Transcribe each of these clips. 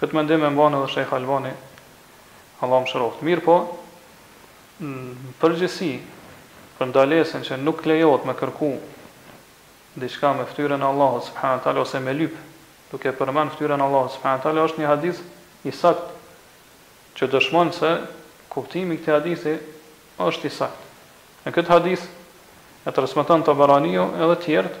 Këtë mendim e mban edhe Shejh Albani, Allahu e mëshiroftë. Mirëpo, në përgjithësi, për ndalesën që nuk lejohet me kërku diçka me fytyrën e Allahut subhanahu wa taala ose me lyp, duke përmend fytyrën e Allahut subhanahu wa taala, është një hadith i saktë që dëshmon se kuptimi i këtij hadithi është i saktë. E këtë hadith e transmeton Tabaraniu edhe të tjerët,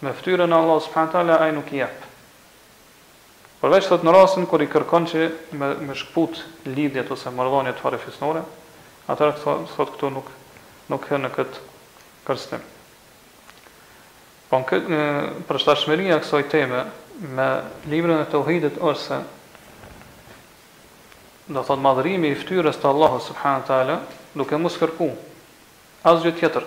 Me ftyrën e Allahut subhane teala ai nuk i jep. Përveç thotë në rastin kur i kërkon që me me shkëput lidhjet ose marrëdhëniet farefisnore, atëherë thotë këtu nuk nuk hyn në këtë kërcënim. Po në këtë përshtatshmëria e kësaj teme me librin e Tauhidit ose do thotë madhërimi i ftyrës të Allahut subhane teala duke mos kërku asgjë tjetër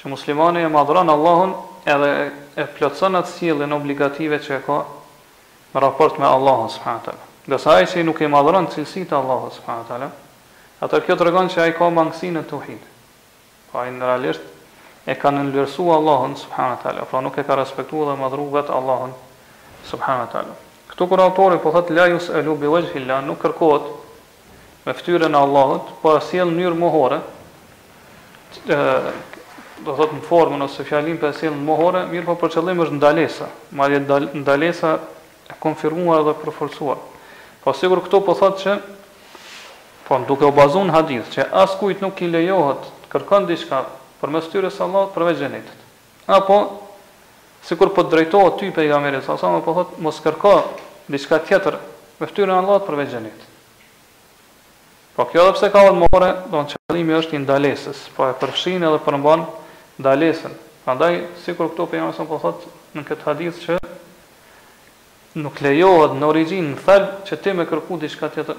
Që muslimani e madhëron Allahun edhe e plotëson atë sjelljen obligative që e ka në raport me Allahun subhanahu wa taala. Ndërsa ai që nuk i madhëron cilësitë e Allahut subhanahu wa taala, atëherë kjo tregon që ai ka mangësi në tauhid. Pra ai realisht e ka nënvlerësu Allahun subhanahu wa taala, pra nuk e ka respektu dhe madhëru vetë Allahun subhanahu wa taala. Këtu kur autori po thotë la yus'alu biwajhillah nuk kërkohet me fytyrën e Allahut, po e sjell në mënyrë mohore, do të thotë në formën ose fjalinë po e sjell në mohore, mirëpo për qëllim është ndalesa, madje ndalesa e konfirmuar dhe përforcuar. Po sikur këtu po thotë që po duke u bazuar në hadith që askujt nuk i lejohet të kërkon diçka përmes ftyrës së Allahut përveç xhenetit. Apo, sikur po të drejtohet ty Pejgamberi sallallahu alejhi ve sellem dhe po thotë, mos kërko diçka tjetër me fytyrën e Allahut përveç xhenetit. Po kjo edhe pse ka ardhur mohore, domthonë qëllimi është i ndalesës, pra e përfshin edhe përmban ndalesën. Prandaj, sikur këtu Pejgamberi sallallahu alejhi ve sellem po thotë në këtë hadith që nuk lejohet në origjinë, në thelb, që ti me kërku diçka tjetër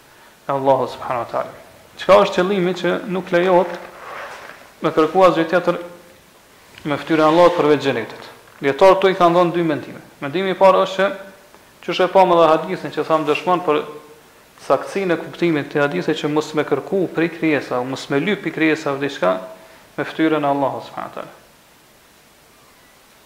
e Allahut subhanahu wa taala. Çka është qëllimi që nuk lejohet me kërku asgjë tjetër me fytyrën e Allahut përveç xhenetit. Dietarët këtu i kanë dhënë dy mendime. Mendimi i parë është që qysh e pamë edhe hadithin që thamë dëshmon për saktësinë e kuptimit të këtij hadithi që mos me kërku prej krijesa, mos me lyp prej krijesave diçka me fytyrën e Allahut subhanahu wa taala.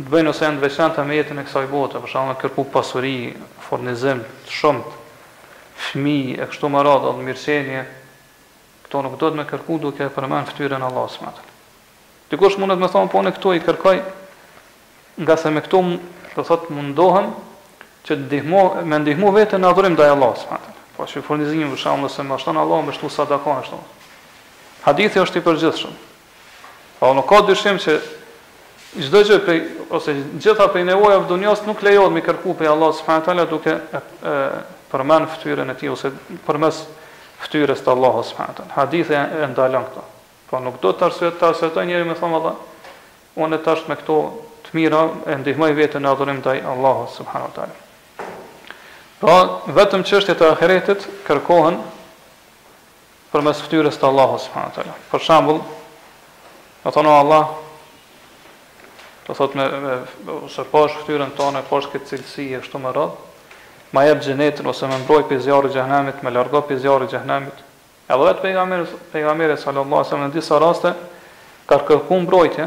Të bëjnë ose janë të veçanta me jetën e kësaj bote, për shembull me kërku pasuri, furnizim të shumtë, fëmijë e kështu me radhë edhe mirëqenie, këto nuk duhet me kërku duke e përmend fytyrën e Allahut subhanahu wa taala. Dikush mundet me thonë po unë këto i kërkoj ngase me këto do thotë mundohem që të ndihmo, me ndihmu veten në adhurim ndaj Allahut subhanahu wa taala. Po si furnizimi për shembull nëse ma shton Allahu me shtu sadaka ashtu. Hadithi është i përgjithshëm. Po nuk ka dyshim që çdo gjë prej ose gjitha prej nevojave të dunjos nuk lejohet me kërku prej Allahut subhanahu wa taala duke e, e përmend fytyrën e tij ose përmes fytyrës të Allahut subhanahu wa taala. Hadithi e ndalon këto. Po nuk do të arsye të arsyetojë njëri me thonë vallah unë tash me këto të mira e ndihmoj veten në adhurim ndaj Allahut subhanahu wa taala. Pra vetëm çështjet e ahiretit kërkohen përmes fytyrës të Allahut subhanahu wa taala. Për shembull, me thonë Allah do thotë me, me ose pash fytyrën tonde, pash këtë cilësi e kështu me radhë, ma jep xhenetin ose më mbroj pi zjarrit xhehnemit, më largo pi zjarrit xhehnemit. Edhe vetë pejgamberi sallallahu alaihi wasallam në disa raste ka kërku mbrojtje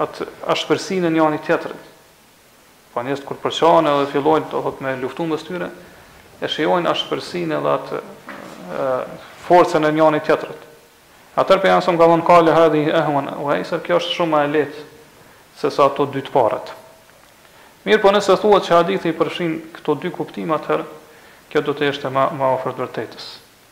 atë ashpërsinë e njani tjetrit, pra njerëzit kur përçahen edhe fillojnë do thot me luftu mes tyre, e shijojnë ashpërsinë edhe atë forcën e njani tjetrit. Atëherë pejgamberi alejhi selam ka thënë kale hadhihi ehwen ue ejser, kjo është shumë më e lehtë se sa ato dy të parat. Mirëpo nëse thuhet që hadithi i përfshin këto dy kuptime atëherë kjo do të ishte më më afër së vërtetës.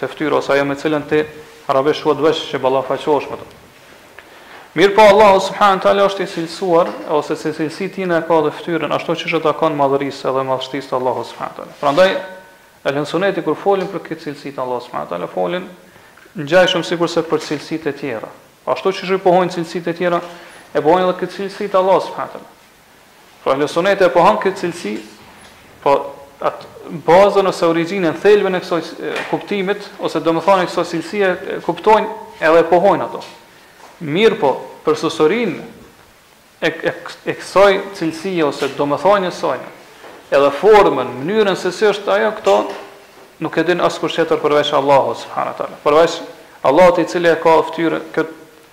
Të fytyrë ose ajo me të cilën ti arabisht thuhet vexh që ballafaqohesh me të. Mirëpo Allahu subhanahu wa taala është i cilësuar ose si cilësi i tij e ka dhe fytyrën ashtu siç i takon madhërisë edhe madhështisë të Allahut subhanahu wa taala. Prandaj Ehlu Suneti kur folin për këtë cilësi të Allahut subhanahu wa taala folin ngjajshëm sikurse për cilësitë e tjera. Ashtu siç i pohojnë cilësitë e tjera, e pohojnë edhe këtë cilësi të Allahut subhanahu wa taala. Pra Ehlu Sunneti e pohon këtë cilësi, po atë bazën ose origjinën, thelbin e kësaj kuptimit ose domethënien e kësaj cilësie e kuptojnë edhe e pohojnë ato. Mirëpo, për përsosurinë e, e, e kësaj cilësie ose domethënies saj, edhe formën, mënyrën se si është ajo këto nuk e din askush tjetër përveç Allahut subhanahu teala. Përveç Allahut i cili e ka fytyrën këtë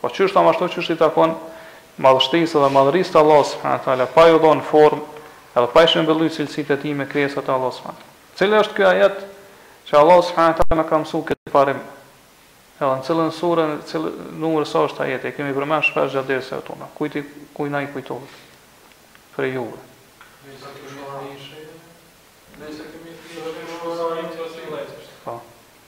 Po qysh thamë ashtu qysh i takon madhështisë dhe madhërisë të Allahut subhanahu wa taala, pa iu dhënë formë edhe pa i shëmbëllu cilësitë e tij me krijesat e Allahut subhanahu wa taala. Cili është ky ajet që Allahu subhanahu wa taala na ka mësuar këtë parim? Edhe në cilën sure, në cilën numër sa është ajeti? E kemi përmend shpesh gjatë dersave tona. Kujt i kujt na i kujtohet? Për ju.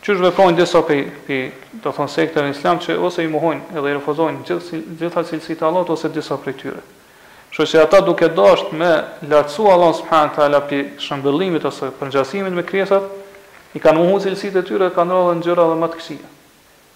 Qysh veprojnë disa prej prej, do të thotë, sekteve në islam që ose i mohojnë edhe i refuzojnë gjithë gjitha cilësitë e Allahut ose disa prej tyre. Kështu që ata duke dashtë me lartësu Allahun subhanahu teala prej shëmbëllimit ose përngjasimit me krijesat, i kanë mohu cilësitë e tyre dhe kanë ra edhe në gjëra edhe më të këqija.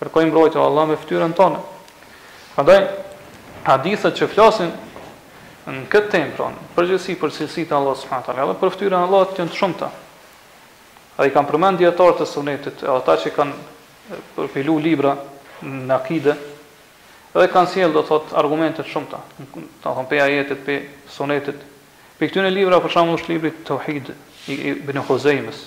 Kërkoj mbrojtje o Allah me fytyrën tënde. Prandaj hadithet që flasin në këtë temë pra, përgjithësi për cilësitë e Allahut subhanahu teala, edhe për fytyrën e Allahut janë të shumta. Ai i kanë përmend dijetarët e sunetit, edhe ata që kanë përpilu libra në akide, edhe kanë sjellë do thot argumente të shumta, do thon prej ajeteve, prej sunetit. Prej këtyre librave për shembull është libri Tauhid i Ibn Huzejmes,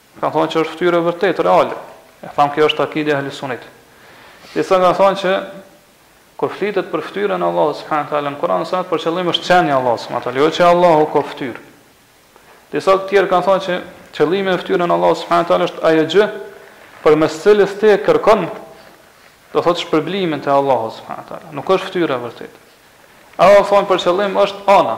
Kanë thënë që është fytyrë e vërtetë, reale. E thamë kjo është akidja e Ehli Sunetit. Disa kanë thënë që kur flitet për fytyrën e Allahut subhanahu wa taala në Kur'an se për qëllim është qenia e Allahut subhanahu wa taala, jo që Allahu ka fytyrë. Disa të tjerë kanë thënë që qëllimi me fytyrën e Allahut subhanahu wa taala është ajo gjë përmes cilës ti e kërkon do thotë shpërblimin te Allahu subhanahu wa taala. Nuk është fytyra e vërtetë. Ajo thonë për qëllim është ana.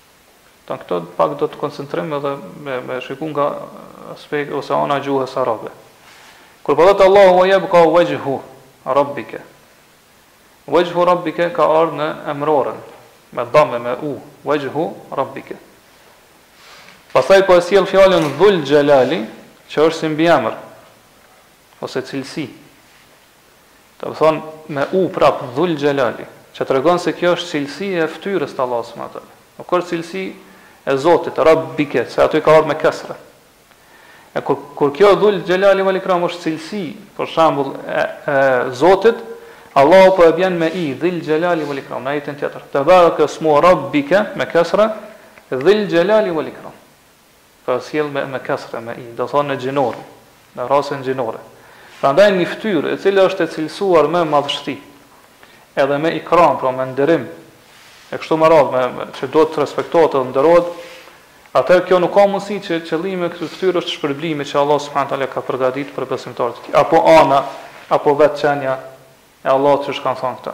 Tash këtu pak do të koncentrohmi edhe me me shiku nga aspekti ose ana e gjuhës arabe. Kur po thotë Allahu wa yabqa wajhu rabbika. Wajhu rabbika ka ardhur në emroren me dhamme me u, wajhu rabbika. Pastaj po e sjell fjalën dhul xhelali, që është si mbiemër ose cilësi. Do me thonë me u prap Dhul Xhelali, që tregon se kjo është cilësi e fytyrës të Allahut subhanahu wa taala. Nuk është cilësi e Zotit, Rabbike, se aty ka ardhur me kesre. E kur kur kjo Dhul Xhelali wal Ikram është cilësi, për shembull, e, e Zotit, Allahu po e bjen me i Dhil Xhelali wal Ikram, në ajetin tjetër. Tebaraka ismu Rabbike me kesre, Dhil Xhelali wal Ikram. Po e sjell me me kesre me i, do thonë në gjinore, në rasën gjinore. Prandaj një fytyrë e cila është e cilësuar me madhështi, edhe me ikram, pra me nderim, e kështu me radhë, që duhet të respektohet edhe nderohet, atëherë kjo nuk ka mundësi që qëllimi i kësaj fytyre është shpërblimi që Allahu subhanahu wa taala e ka përgatitur për besimtarët e Tij, apo ana, apo vetë qenia e Allahut siç kanë thënë këta.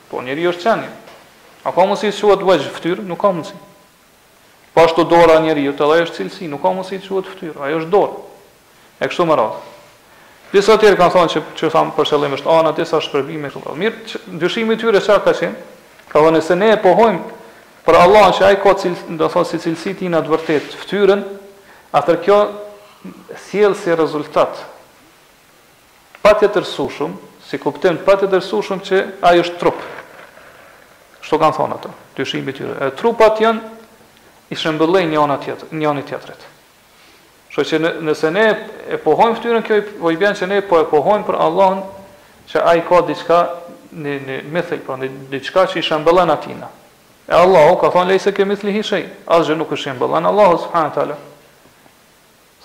Po njeri është qenie. A ka mundësi të quhet wajh fytyrë? Nuk ka mundësi. Po ashtu dora e njeriut edhe ajo është cilësi, nuk ka mundësi të quhet fytyrë, ajo është dorë. E kështu me radhë. Disa tjerë kanë thënë që që thamë për qëllim është ana, disa shpërblimi e kështu me radhë. Mirë, ç, dyshimi i tyre çka ka qenë? Kanë thënë nëse ne e pohojmë për Allahun që ai ka cilë, do të thotë si cilësi tina të vërtetë fytyrën, atëherë kjo sjell si rezultat patjetërsueshëm, si kuptim të patjetërsueshëm që ai është trup. Kështu kanë thënë ata, dyshimi i tyre. E trupat i shëmbëllojnë njëra tjetër, njëri tjetrit. Kështu që nëse ne e pohojmë fytyrën kjo po i bjen që ne po e pohojmë për Allahun që ai ka diçka një një mithil, pra një diçka që i shëmbëllon atina. E Allahu ka thonë lejse ke mithlihi shej, asgjë nuk i shëmbëllon Allahut subhanahu teala.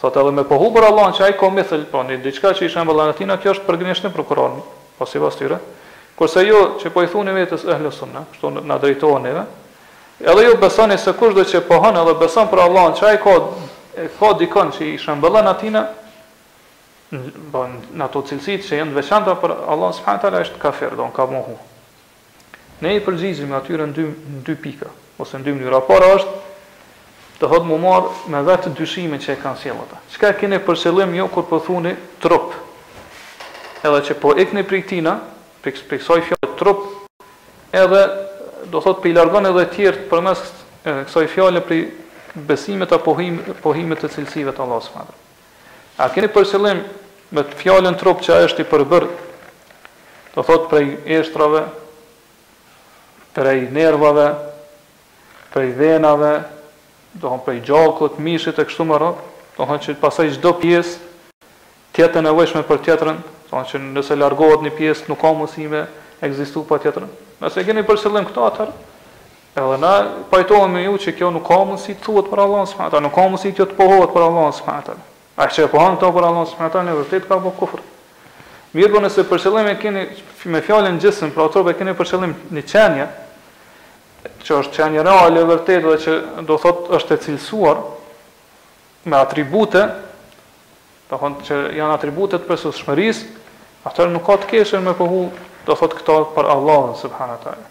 Thotë edhe me pohu për Allahun që ai ka mithl, pra një diçka që i shëmbëllen atina, kjo është përgënjeshtrim për Kur'anin, pra sipas tyre, kurse ju që po i thoni vetes ehlu sunne, kështu na drejtohen neve, edhe ju besoni se kushdo që pohon edhe beson për Allahun që ai ka ka dikon që i shëmbëllen atina, në ato cilësitë që janë të veçanta për Allahun subhanahu teala është kafir, domethënë ka mohu. Ne i përgjigjemi atyre në dy, në dy pika, ose në dy mënyra. E para është, do thotë mu marr me vetë dyshimet që e kanë sjellë ata. Çka keni për qëllim ju kur po thoni trup? Edhe që po ikni prej tina, prej, prej kësaj fjale trup, edhe do thotë po i largon edhe të tjerët përmes kësaj fjale prej besimit apo pohimit të cilësive të Allahut të Madhëruar. A keni për qëllim me fjalën trup që ai është i përbërë, do thotë prej eshtrave, prej nervave, prej venave, do thonë prej gjakut, mishit e kështu me radhë, do thonë që pastaj çdo pjesë të jetë e nevojshme për tjetrën, do thonë që nëse largohet një pjesë nuk ka mundësi me ekzistu pa tjetrën. Nëse e keni për qëllim këtë atëherë Edhe na pajtohem me ju që kjo nuk ka mundësi të thuhet për Allahun subhanahu wa taala, nuk ka mundësi kjo të pohohet për Allahun subhanahu wa taala. Ai që e pohon këto për Allahun subhanahu wa taala në të vërtetë ka bërë kufër. Mirpo nëse për qëllim e keni me fjalën xhism, pra trup e keni për qëllim një qenie, që është qenie reale e vërtetë dhe që do thotë është e cilësuar me atribute, do thonë që janë atribute të përsosmërisë, atëherë nuk ka të keqe me pohu, do thotë këto për Allahun subhanahu wa taala.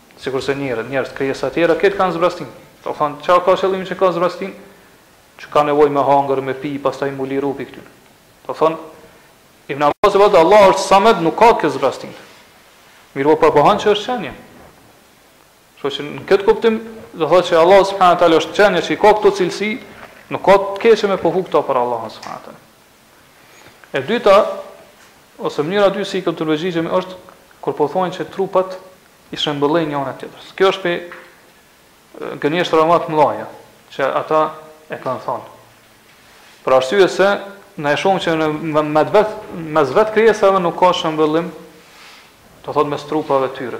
Sikurse njerëz, njerëz, krijesat e tjera, këta kanë zbrastinë. Do të thotë, çka ka qëllimi që ka zbrastinë? Që ka nevojë me hangër, me pi, pastaj mu liru prej këtyre. Do të thotë, Ibn Abasi po thotë, Allahu është Samed, nuk ka këtë zbrastinë. Mirëpo pra pohon që është qenie. Kështu që në këtë kuptim do thotë se Allahu subhanahu wa taala është qenie që i ka këto cilësi, nuk ka të keqe me pohu këto për Allahun subhanahu wa taala. E dyta, ose mënyra e dytë si këtyre i përgjigjemi është kur po thonë që trupat i shëmbëllojnë njëra tjetrës. Kjo është prej gënjeshtrave më të mëdha që ata e kanë thënë. Për arsye se ne e shohim që në me të vetë, mes vetë krijesave nuk ka shëmbëllim, do thotë mes trupave të tyre.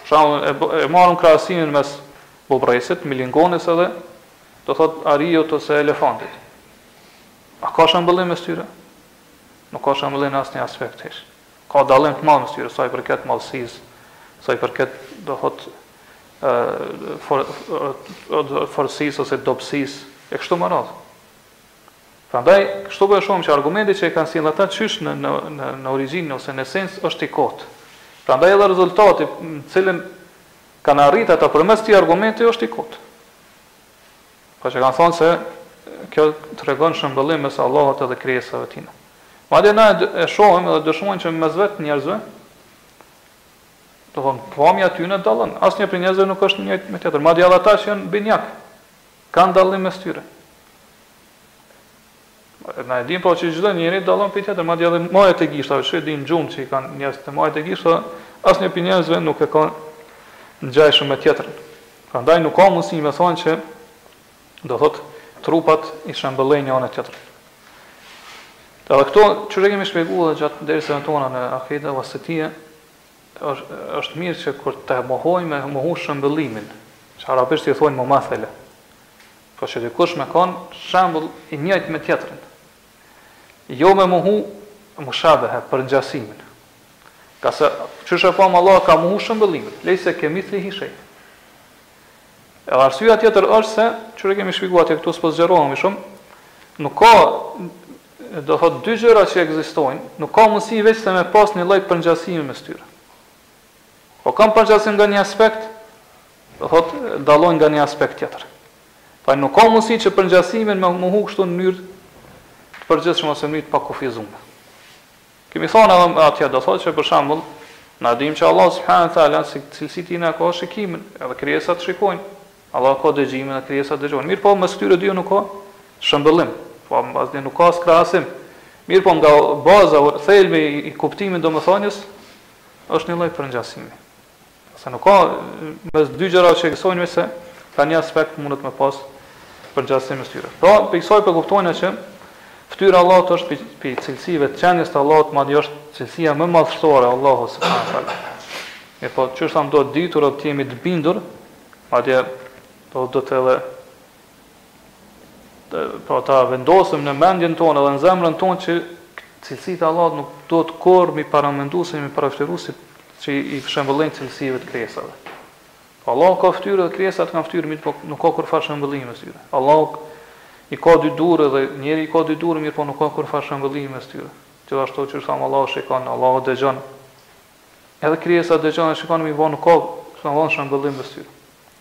Për shembull e, e marrim krahasimin mes bubrrecit, milingonës edhe, do thotë ariut ose elefantit. A ka shëmbëllim mes tyre? Nuk ka shëmbëllim në asnjë aspekt hiç. Ka dallim të madh mes tyre sa i përket madhësisë, sa i përket do thot ë for, fortësisë ose dobësisë e kështu me radhë. Prandaj, kështu po e shohim që argumenti që e kanë sjellë ata qysh në në në, në origjinë ose në esencë është i kotë. Prandaj edhe rezultati në të cilin kanë arrit ata përmes këtij argumenti është i kotë. Po s'kam thënë se kjo tregon shëmbëllim mes Allahut edhe krijesave t'Tina. Madje na e shohim edhe dëshmojmë që mes vetë njerëzve, domethënë pamja e tyre dallon. Asnjë prej njerëzve nuk është njëjtë me tjetrin, madje edhe ata që janë binjak kanë dallim mes tyre. Na e dimë po që çdo njeri dallon prej tjetrit, madje edhe majat e gishtave, siç e dimë gjurmët që i kanë njerëzit te majat e gishtave, asnjë prej njerëzve nuk e ka ngjajshëm me tjetrin. Prandaj nuk ka mundësi me thonë që, do thotë, trupat i shëmbëllejnë njëra-tjetrës. Edhe këto, qysh e kemi shpjegu edhe gjatë derseve tona në Akide Vasitije, është, është mirë që kur të mohojmë, me mohu shëmbëllimin, që arabisht i thonë mumathele, Po që dikush me kon shembull i njëjtë me tjetrin. Jo me mohu mushabehe përngjasimin. Ngase qysh e pamë Allah ka mohu shëmbëllimin, lejse kemithlihi shej. Edhe arsyeja tjetër është se qysh e kemi shpjegu atje këtu s'po zgjerohemi shumë. Nuk ka do thot dy gjëra që ekzistojnë, nuk ka mundësi veç se me pas një lloj përngjasimi mes tyre. Po kanë përngjasim nga një aspekt, do thot dallojnë nga një aspekt tjetër. Pra nuk ka mundësi që përngjasimin me mohu kështu në mënyrë të përgjithshme ose në mënyrë të pakufizuar. Kemi thonë edhe atje do thotë që për shembull na dim që Allah subhanahu teala si cilësi t'Tina ka shikimin, edhe krijesat shikojnë. Allah ka dëgjimin dhe krijesat dëgjojnë. Mirëpo, mes këtyre dy nuk ka shëmbëllim. Po madje nuk ka as krahasim. Mirëpo nga baza ose thelbi i kuptimit domethënies Është një lloj përngjasimi. Se nuk ka mes dy gjëra që ekzistojnë veç se nga një aspekt mundet me pas përngjasim mes tyre. Pra, prej kësaj po kuptojmë që fytyra e Allahut është prej cilësive të qenies të Allahut, madje është cilësia më madhështore e Allahut subhanahu wa taala. Mirëpo, qysh thamë duhet ditur dhe të jemi të bindur, madje do, duhet edhe ta vendosim në mendjen tonë dhe në zemrën tonë që cilësitë e Allahut nuk duhet kurrë me i paramendu ose me i parafytyru si që i shëmbëllejnë cilësive të krijesave. Po Allahu ka ftyrë dhe krijesat kanë ftyrë, mirëpo nuk ka kurrfarë shëmbëllimi mes tyre. Allahu i ka dy durë dhe njeriu i ka dy durë, mirëpo nuk ka kurrfarë shëmbëllimi mes tyre. Gjithashtu qysh thamë Allahu shikon, Allahu dëgjon. Edhe krijesa dëgjon dhe shikon, mirëpo nuk ka asnjë shëmbëllim mes tyre.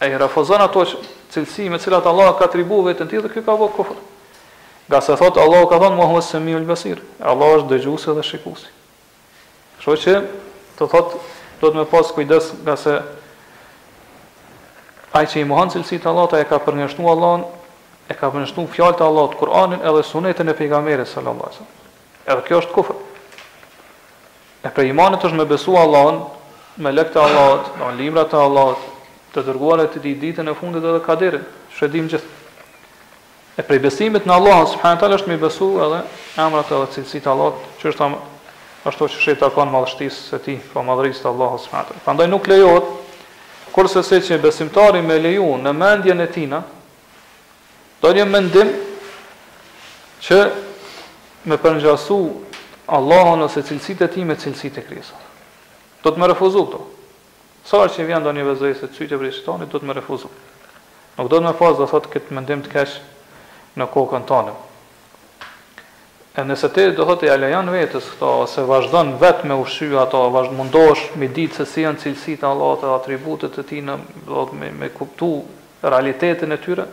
Ai i refuzon ato cilësi me të cilat Allahu ka atribu veten e Tij dhe ky ka bërë kufër. Ngase thotë Allahu ka thënë Wahuwa semiul basir, Allahu është dëgjuesi dhe shikuesi. Kështu që do thotë duhet me pas kujdes ngase ai që i mohon cilësitë e Allahut e ka përgënjeshtruar Allahun, e ka përgënjeshtruar fjalët e Allahut, Kur'anin edhe sunetin e pejgamberit sallallahu alaihi wasallam. Edhe kjo është kufër. E prej imanit është me besu Allahun, melekët e Allahut, do me librat e Allahut, të dërguarit e tij, ditën e fundit edhe kaderin, qysh e dim gjithë. E prej besimit në Allahun, subhanehu teala është me besu edhe emrat edhe cilësitë e Allahut, që është amë, ashtu qysh i takon madhështisë së tij, po madhërisë të Allahut, subhanehu teala. Përndaj nuk lejot, kurrsesi që besimtari me leju në mendjen e tina, Ndonjë mendim që me përngjasu Allahun ose cilësitë e tij me cilësitë e krijesave. Do të me refuzu këto. Sa herë që vjen ndonjë vesvese, cytje prej shejtanit, do të me refuzu. Nuk do të me pas do thotë këtë mendim të keq në kokën tanë. E nëse ti do thotë ia lejon vetes këto ose vazhdon vet me ushqy ato, vazh, mundohesh me ditë se si janë cilësitë e Allahut e atributet e Tij në, do të thotë, me, me kuptu realitetin e tyre,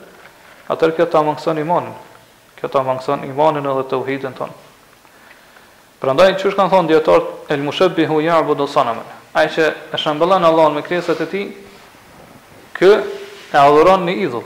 atëherë kjo ta mangëson imanin. Kjo ta mangëson imanin edhe tauhidin tonë. Prandaj, qysh kanë thënë dijetarët, El mushabbihu ya'budu sanamen. Ai që e shembellon Allahun me krijesat e tij, ky e adhuron një idhull.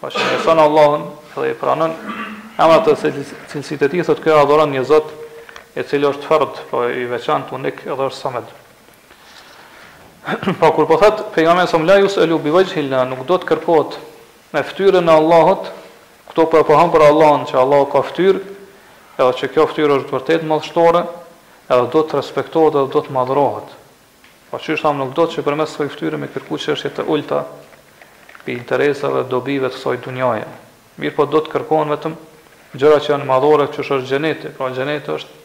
Pasi e beson Allahun dhe i pranon emrat dhe cilësitë e tij, thotë kjo adhuron një Zot i cili është fard, po i veçantë, unik dhe është samed. Pra kur po thotë pejgamberi sa la yus'alu bi wajhillah, nuk do të kërkohet me fytyrën e Allahut, këto po e pohon për Allahun që Allahu ka fytyrë, edhe që kjo fytyrë është vërtet madhështore, edhe do të respektohet dhe do të madhrohet. Po qysh thamë nuk do të që përmes kësaj fytyre me kërku çështje të ulëta pi interesave dhe dobive të kësaj dunjaje. Mirëpo do të kërkohen vetëm gjëra që janë madhore qysh është xheneti, pra xheneti është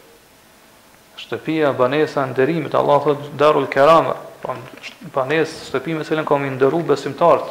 shtëpia, banesa e nderimit, Allahu e thotë darul kerame, pra është banesë, shtëpi me të cilën ka me i nderu besimtarët.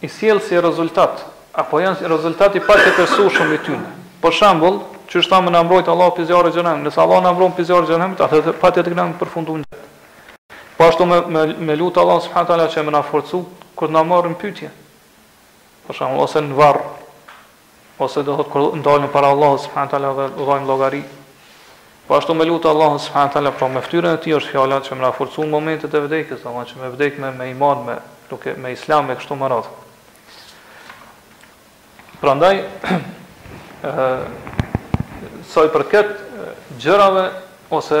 i sjell si rezultat, apo janë rezultat i patjetërsueshëm i tyne. Për shembull, qysh thamë me na mbrojtë Allahu prej zjarrit të xhenemit, nëse Allahu na mbron prej zjarrit të xhenemit, atëherë patjetër të kemi përfundu në xhenet. Po ashtu me me me lutë Allahun subhanu teala që me na forcu kur të na marrin në pyetje, për shembull, ose në varr, Ose do thotë kur ndalemi para Allahut subhanahu teala dhe japim llogari. Po ashtu me lutë Allahun subhanahu teala, pra me fytyrën e tij është fjala që me na forcu në momentet e vdekjes, domethënë që me vdek me me iman, me vdek me islam e kështu me radhë. Prandaj ë sa i përket gjërave ose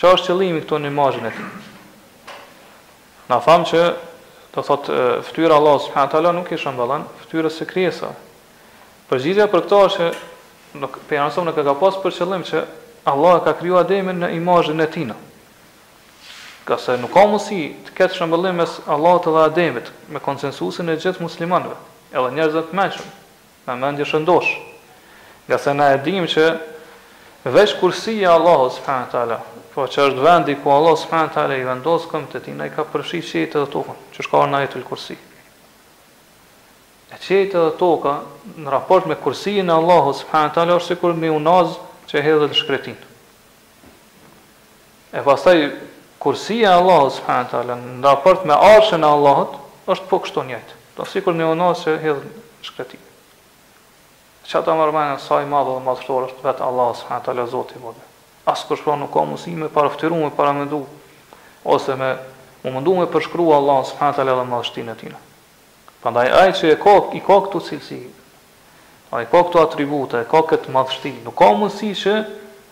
Qa është qëllimi këtu në imazhin e tij? Na thamë që do thotë fytyra e Allahut subhanahu wa taala nuk i shëmballon fytyrës së krijesave. Përgjigja për këtë është që pejgamberi sa nuk e ka pas për qëllim që Allah e ka kriju Ademin në imazhin e tij. Ngase nuk ka mundësi të ketë shëmbëllim mes Allahut dhe Ademit me konsensusin e gjithë muslimanëve, edhe njerëzve të mençur. Me mendje shëndosh, ngase na e dimë që veç Kursia e Allahut subhanahu wa taala, pra që është vendi ku Allahu subhanahu wa taala i vendos këmbët e tij, ai ka përfshi qejtë edhe tokën, qysh ka ardhë në ajetul kursi. E qejtë edhe toka, në raport me Kursin e Allahut subhanahu wa taala, është sikur një unazë që hedhet në shkretin. E pastaj kursia e Allahut subhanahu teala në raport me arshin e Allahut është po kështu njëjtë. Do sikur një unazë që hedhet shkretin. Që ata merreni me mend sa i madhë dhe madhështor është vetë Allah subhanahu teala Zoti i madh. As kush pra nuk ka mundësi me parafytyru me paramendu ose me u mundu me përshkru Allahun subhanahu teala dhe madhështinë e tij. Prandaj ai që e ka i ka këto cilësi, ai ka këto atribute, ka këtë madhështi, nuk ka mundësi që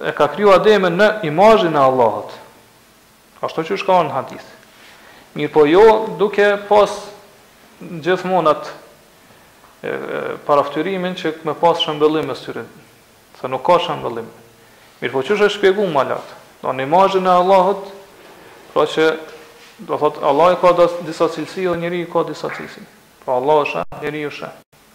e ka kriju Ademin në imazhin e Allahut, ashtu qysh ka ardhë në hadith. Mirpo jo duke pas gjithmonë atë parafytyrimin që me pas shëmbëllim mes tyre. Se nuk ka shëmbëllim. Mirpo qysh është shpjeguar më lart. Do në imazhin e Allahut, pra që do thotë Allahu i ka disa cilësi dhe njeriu i ka disa cilësi. Po Allah është, njeriu është.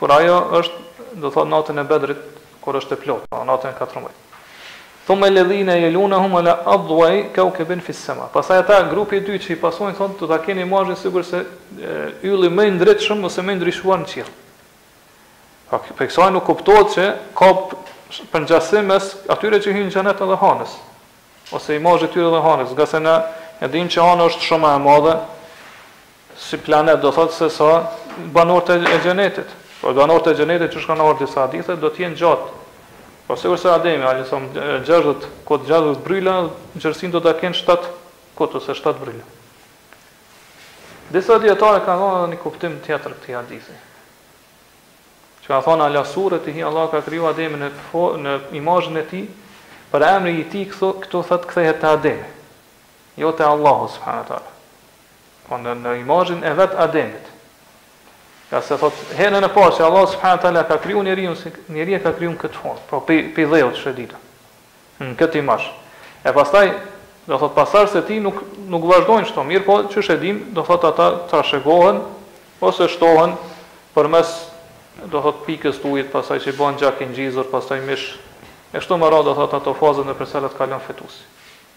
Kur ajo është, do të thotë, natën e Bedrit, kur është e plotë, domethënë natën e katërmbëdhjetë. Thumme lledhine jelunehum ala adwai kawkabin fi s-sama. Pastaj ata, grupi i dytë që i pasojnë, thotë, do ta kenë imazhin sikurse ylli më i ndritshëm ose më i ndriçuar në qiell. Pra, prej kësaj nuk kuptohet që ka përngjasim mes atyre që hyjnë në xhenet edhe hanës, ose imazhit të tyre dhe hanës, ngase na e dimë që hana është shumë më e madhe Si planet do thotë se sa banorët e xhenetit. Pra banorët e xhenetit qysh kanë ardhur disa hadithe do të jenë gjatë. Po sikurse Ademi alejhi selam gjashtëdhjetë kut gjashtëdhjetë bryla gjerësinë do ta kenë shtatë kut ose shtatë bryla. Disa dijetarë kanë dhënë edhe një kuptim tjetër këtij hadithi. Që kanë thonë ala suretihi Allah ka kriju Ademin në, në imazhin e tij, përemri i tij këtu, këtu thotë kthehet te Ademi, jo te Allahu subhanahu taala. Po në në imazhin e vet Ademit. Ngase thot herën e parë që Allah subhanahu teala ka kriju njerin, njerin e ka kriju në këtë formë, pra pej pej dheut qysh e dimë. Në këtë imazh. E pastaj do thot pasardhësit e tij nuk nuk vazhdojnë kështu, mirëpo qysh e dimë, do thot ata trashëgohen ose shtohen përmes do thot pikës të ujit, pastaj që bën gjak i ngjizur, pastaj mish. E kështu me radhë do thot ato faza nëpër të cilat kalon fetusi.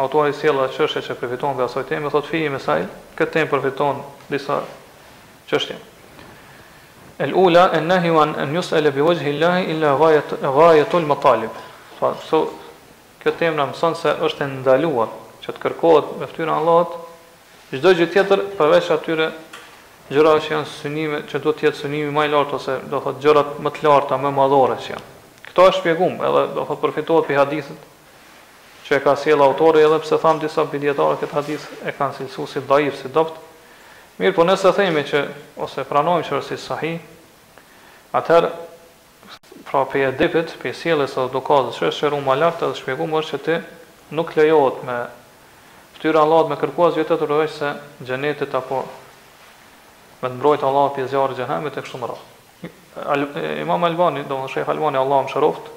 Autori sjell edhe çështje që përfitohen prej asaj teme, thotë fihi mesail, kjo temë përfiton disa çështje. El ula en nahyu an yus'ala bi wajhillahi illa ghayatul matalib. Pra, so, kjo temë na mëson se është e ndaluar që të kërkohet me fytyrën e Allahut çdo gjë tjetër përveç atyre gjërave që janë synime, që duhet të jetë synimi më i lartë ose do thotë gjërat më të larta, më madhore që janë. Kjo është shpjeguar, edhe do thotë përfitohet prej hadithit që e ka sjellë autori edhe pse thamë disa dijetarë këtë hadith e kanë cilësu si daif, si të dobët, mirëpo nëse themi që ose e pranojmë që është sahih, atëherë, pra prej edebit, prej sjelljes edhe edukatës që është sqaru ma lart edhe shpjegumë është që ti nuk lejohet me ftyrë të Allahut me kërku asgjë tjetër përveç se xhenetit apo me të mbrojt Allahu prej zjarrit të xhehenemit e kështu me radhë. Imam Albani, domethënë Shejh Albani Allahu e mëshiroftë,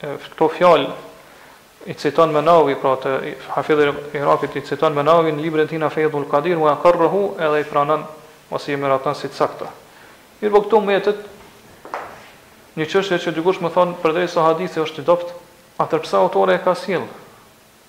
Këto fjalë i citon Menawi, pra të Hafidh Irakit i citon Menawi në librin e tij në Fejdhul Kadir wa aqarrahu edhe i pranon ose i miraton si të sakta. Mirëpo këtu mbetet një çështje që dikush me thënë përderisa hadithi është i dobët, atër pse autori e ka sjellë